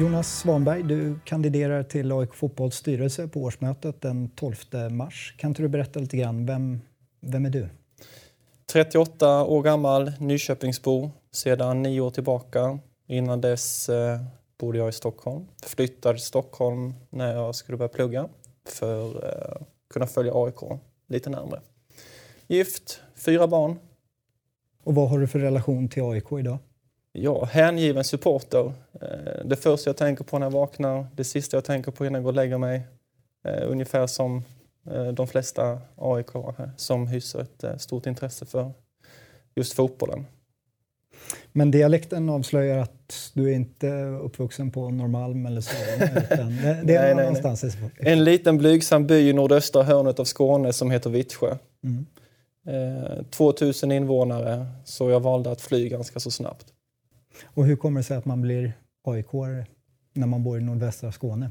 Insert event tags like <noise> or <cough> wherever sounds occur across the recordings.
Jonas Svanberg, du kandiderar till AIK Fotbolls styrelse på årsmötet den 12 mars. Kan inte du berätta lite grann, vem, vem är du? 38 år gammal, Nyköpingsbo sedan nio år tillbaka. Innan dess eh, bodde jag i Stockholm. Flyttade till Stockholm när jag skulle börja plugga för att eh, kunna följa AIK lite närmare. Gift, fyra barn. Och vad har du för relation till AIK idag? Ja, hängiven supporter. Eh, det första jag tänker på när jag vaknar, det sista jag tänker på innan jag går och lägger mig. Eh, ungefär som eh, de flesta AIK som hyser ett stort intresse för just fotbollen. Men dialekten avslöjar att du är inte uppvuxen på Norrmalm eller så? Utan det, det är <laughs> nej, någonstans nej, nej. En liten blygsam by i nordöstra hörnet av Skåne som heter Vittsjö. Mm. Eh, 2000 invånare, så jag valde att fly ganska så snabbt. Och hur kommer det sig att man blir aik när man bor i nordvästra Skåne?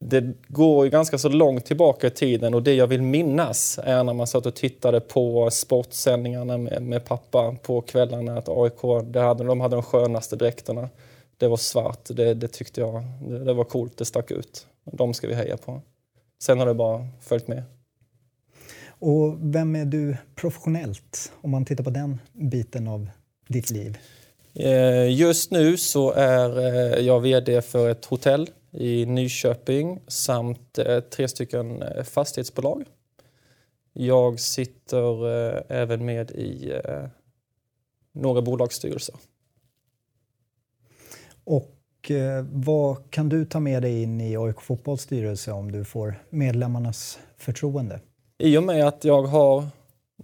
Det går ju ganska så långt tillbaka i tiden och det jag vill minnas är när man satt och tittade på sportsändningarna med, med pappa på kvällarna att AIK, det hade, de hade de skönaste dräkterna. Det var svart, det, det tyckte jag det, det var coolt, det stack ut. De ska vi heja på. Sen har det bara följt med. Och vem är du professionellt, om man tittar på den biten av ditt liv? Eh, just nu så är eh, jag VD för ett hotell i Nyköping samt eh, tre stycken fastighetsbolag. Jag sitter även med i några bolagsstyrelser. Och vad kan du ta med dig in i AIK Fotbolls styrelse om du får medlemmarnas förtroende? I och med att jag har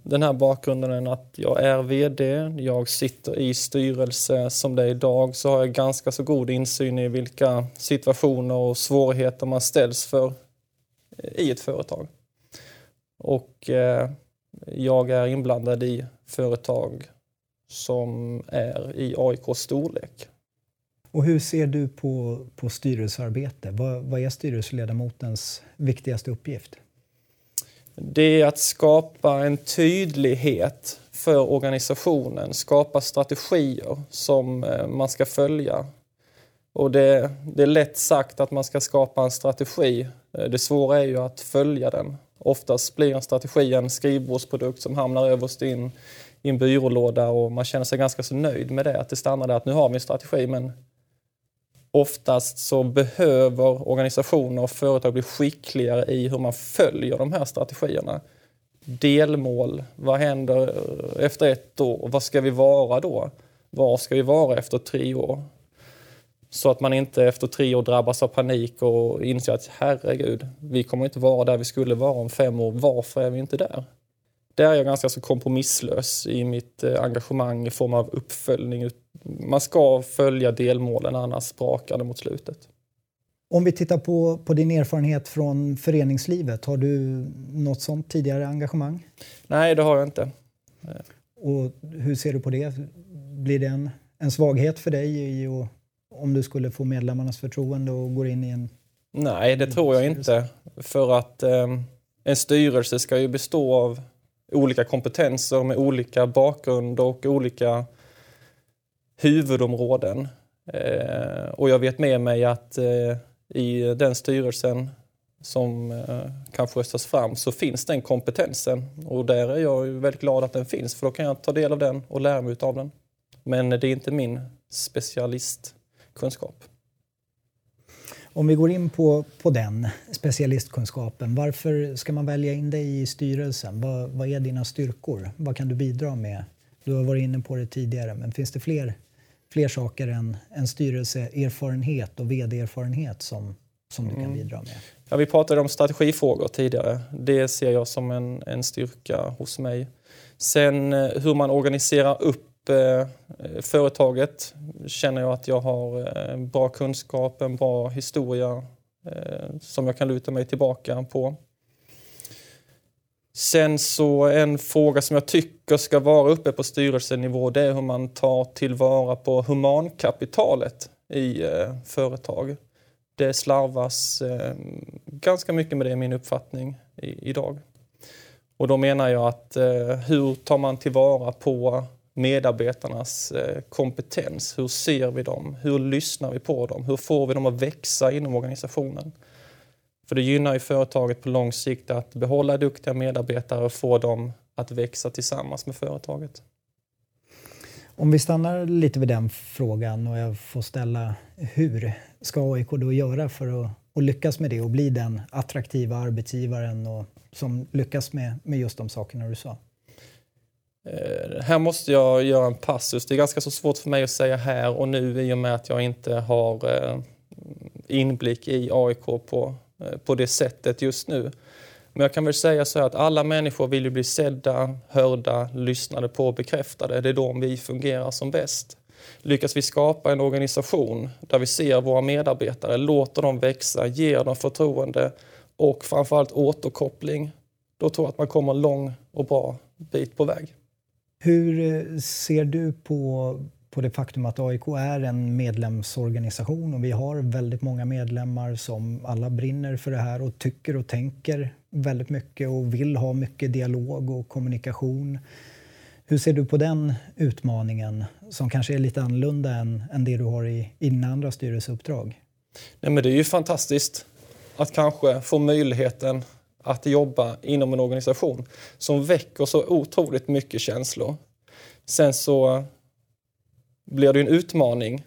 den här bakgrunden att jag är VD, jag sitter i styrelse som det är idag så har jag ganska så god insyn i vilka situationer och svårigheter man ställs för eh, i ett företag. Och eh, jag är inblandad i företag som är i AIKs storlek. Och hur ser du på, på styrelsearbete? Vad, vad är styrelseledamotens viktigaste uppgift? Det är att skapa en tydlighet för organisationen, skapa strategier som eh, man ska följa. Och det, det, är lätt sagt att man ska skapa en strategi. Eh, det svåra är ju att följa den. Oftast blir en strategi en skrivbordsprodukt som hamnar överst in i en byrålåda och man känner sig ganska så nöjd med det. Att det stannar där att nu har vi en strategi men oftast så behöver organisationer och företag bli skickligare i hur man följer de här strategierna. Delmål, vad händer efter ett år? Vad ska vi vara då? Var ska vi vara efter tre år? Så att man inte efter tre år drabbas av panik och inser att herregud, vi kommer inte vara där vi skulle vara om fem år. Varför är vi inte där? Där är jag ganska så kompromisslös i mitt eh, engagemang i form av uppföljning man ska följa delmålen, annars brakar det mot slutet. Om vi tittar på, på din erfarenhet från föreningslivet, har du något sånt tidigare engagemang? Nej, det har jag inte. Och hur ser du på det? Blir det en, en svaghet för dig och, om du skulle få medlemmarnas förtroende och går in i en... Nej, det tror jag inte. För att eh, en styrelse ska ju bestå av olika kompetenser med olika bakgrund och olika huvudområden. Eh, och jag vet med mig att eh, i den styrelsen som eh, kanske röstas fram så finns den kompetensen. Och där är jag väldigt glad att den finns för då kan jag ta del av den och lära mig av den. Men det är inte min specialistkunskap. Om vi går in på, på den specialistkunskapen, varför ska man välja in dig i styrelsen? Vad, vad är dina styrkor? Vad kan du bidra med? Du har varit inne på det tidigare, men finns det fler fler saker än, än styrelseerfarenhet och vd-erfarenhet som, som du kan mm. bidra med? Ja, vi pratade om strategifrågor tidigare. Det ser jag som en, en styrka hos mig. Sen eh, hur man organiserar upp eh, företaget känner jag att jag har eh, bra kunskap, en bra historia eh, som jag kan luta mig tillbaka på. Sen så en fråga som jag tycker ska vara uppe på styrelsenivå det är hur man tar tillvara på humankapitalet i eh, företag. Det slarvas eh, ganska mycket med det, min uppfattning, i, idag. Och då menar jag att eh, hur tar man tillvara på medarbetarnas eh, kompetens. Hur ser vi dem? Hur lyssnar vi på dem? Hur får vi dem att växa inom organisationen? För det gynnar ju företaget på lång sikt att behålla duktiga medarbetare och få dem att växa tillsammans med företaget. Om vi stannar lite vid den frågan och jag får ställa hur ska AIK då göra för att, att lyckas med det och bli den attraktiva arbetsgivaren och som lyckas med, med just de sakerna du sa? Eh, här måste jag göra en passus. Det är ganska så svårt för mig att säga här och nu i och med att jag inte har eh, inblick i AIK på, Eh, på det sättet just nu. Men jag kan väl säga så här att alla människor vill ju bli sedda, hörda, lyssnade på och bekräftade. Det är då vi fungerar som bäst. Lyckas vi skapa en organisation där vi ser våra medarbetare, låter dem växa, ger dem förtroende och framförallt återkoppling, då tror jag att man kommer en lång och bra bit på väg. Hur eh, ser du på, på det faktum att AIK är en medlemsorganisation och vi har väldigt många medlemmar som alla brinner för det här och tycker och tänker väldigt mycket och vill ha mycket dialog och kommunikation. Hur ser du på den utmaningen som kanske är lite annorlunda än, än det du har i, i dina andra styrelseuppdrag? Nej, men det är ju fantastiskt att kanske få möjligheten att jobba inom en organisation som väcker så otroligt mycket känslor. Sen så blir det en utmaning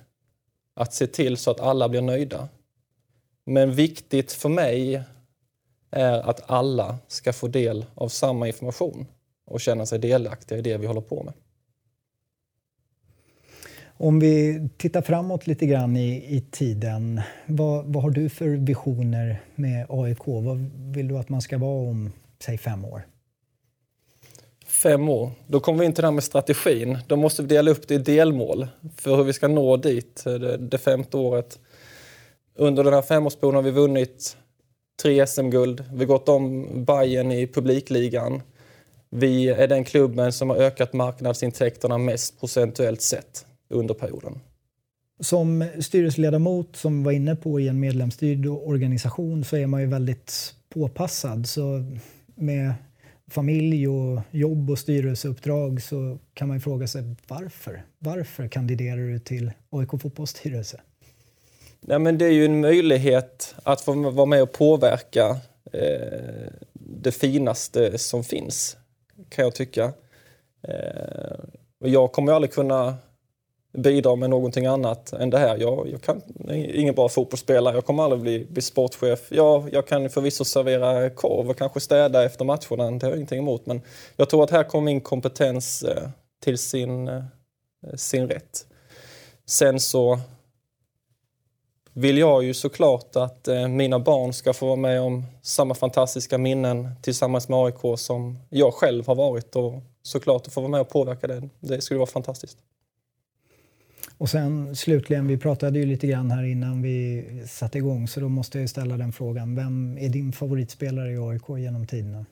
att se till så att alla blir nöjda. Men viktigt för mig är att alla ska få del av samma information och känna sig delaktiga i det vi håller på med. Om vi tittar framåt lite grann i, i tiden. Vad, vad, har du för visioner med AIK? Vad vill du att man ska vara om, säg fem år? Fem år. Då kommer vi in till det här med strategin. Då måste vi dela upp det i delmål för hur vi ska nå dit eh, det, det femte året. Under den här femårsperioden har vi vunnit tre SM-guld. Vi har gått om Bayern i publikligan. Vi är den klubben som har ökat marknadsintäkterna mest procentuellt sett under perioden. Som styrelseledamot, som var inne på i en medlemsstyrd organisation, så är man ju väldigt påpassad. Så med familj och jobb och styrelseuppdrag så kan man fråga sig varför? Varför kandiderar du till AIK fotbollsstyrelse? Nej, men det är ju en möjlighet att få vara med och påverka eh, det finaste som finns, kan jag tycka. Eh, jag kommer aldrig kunna bidra med någonting annat än det här. Jag, jag kan, är ingen bra fotbollsspelare, jag kommer aldrig bli, bli sportchef. Ja, jag kan förvisso servera korv och kanske städa efter matcherna, det har jag ingenting emot. Men jag tror att här kommer min kompetens eh, till sin, eh, sin rätt. Sen så vill jag ju såklart att eh, mina barn ska få vara med om samma fantastiska minnen tillsammans med AIK som jag själv har varit och såklart att få vara med och påverka det. Det skulle vara fantastiskt. Och sen slutligen, vi pratade ju lite grann här innan vi satte igång så då måste jag ställa den frågan. Vem är din favoritspelare i AIK genom tiderna?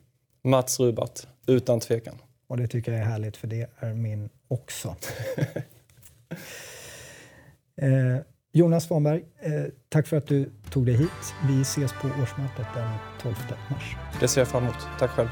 Mats Rubart, utan tvekan. Och det tycker jag är härligt för det är min också. <laughs> eh, Jonas Svanberg, eh, tack för att du tog dig hit. Vi ses på årsmötet den 12 mars. Det ser jag fram emot. Tack själv.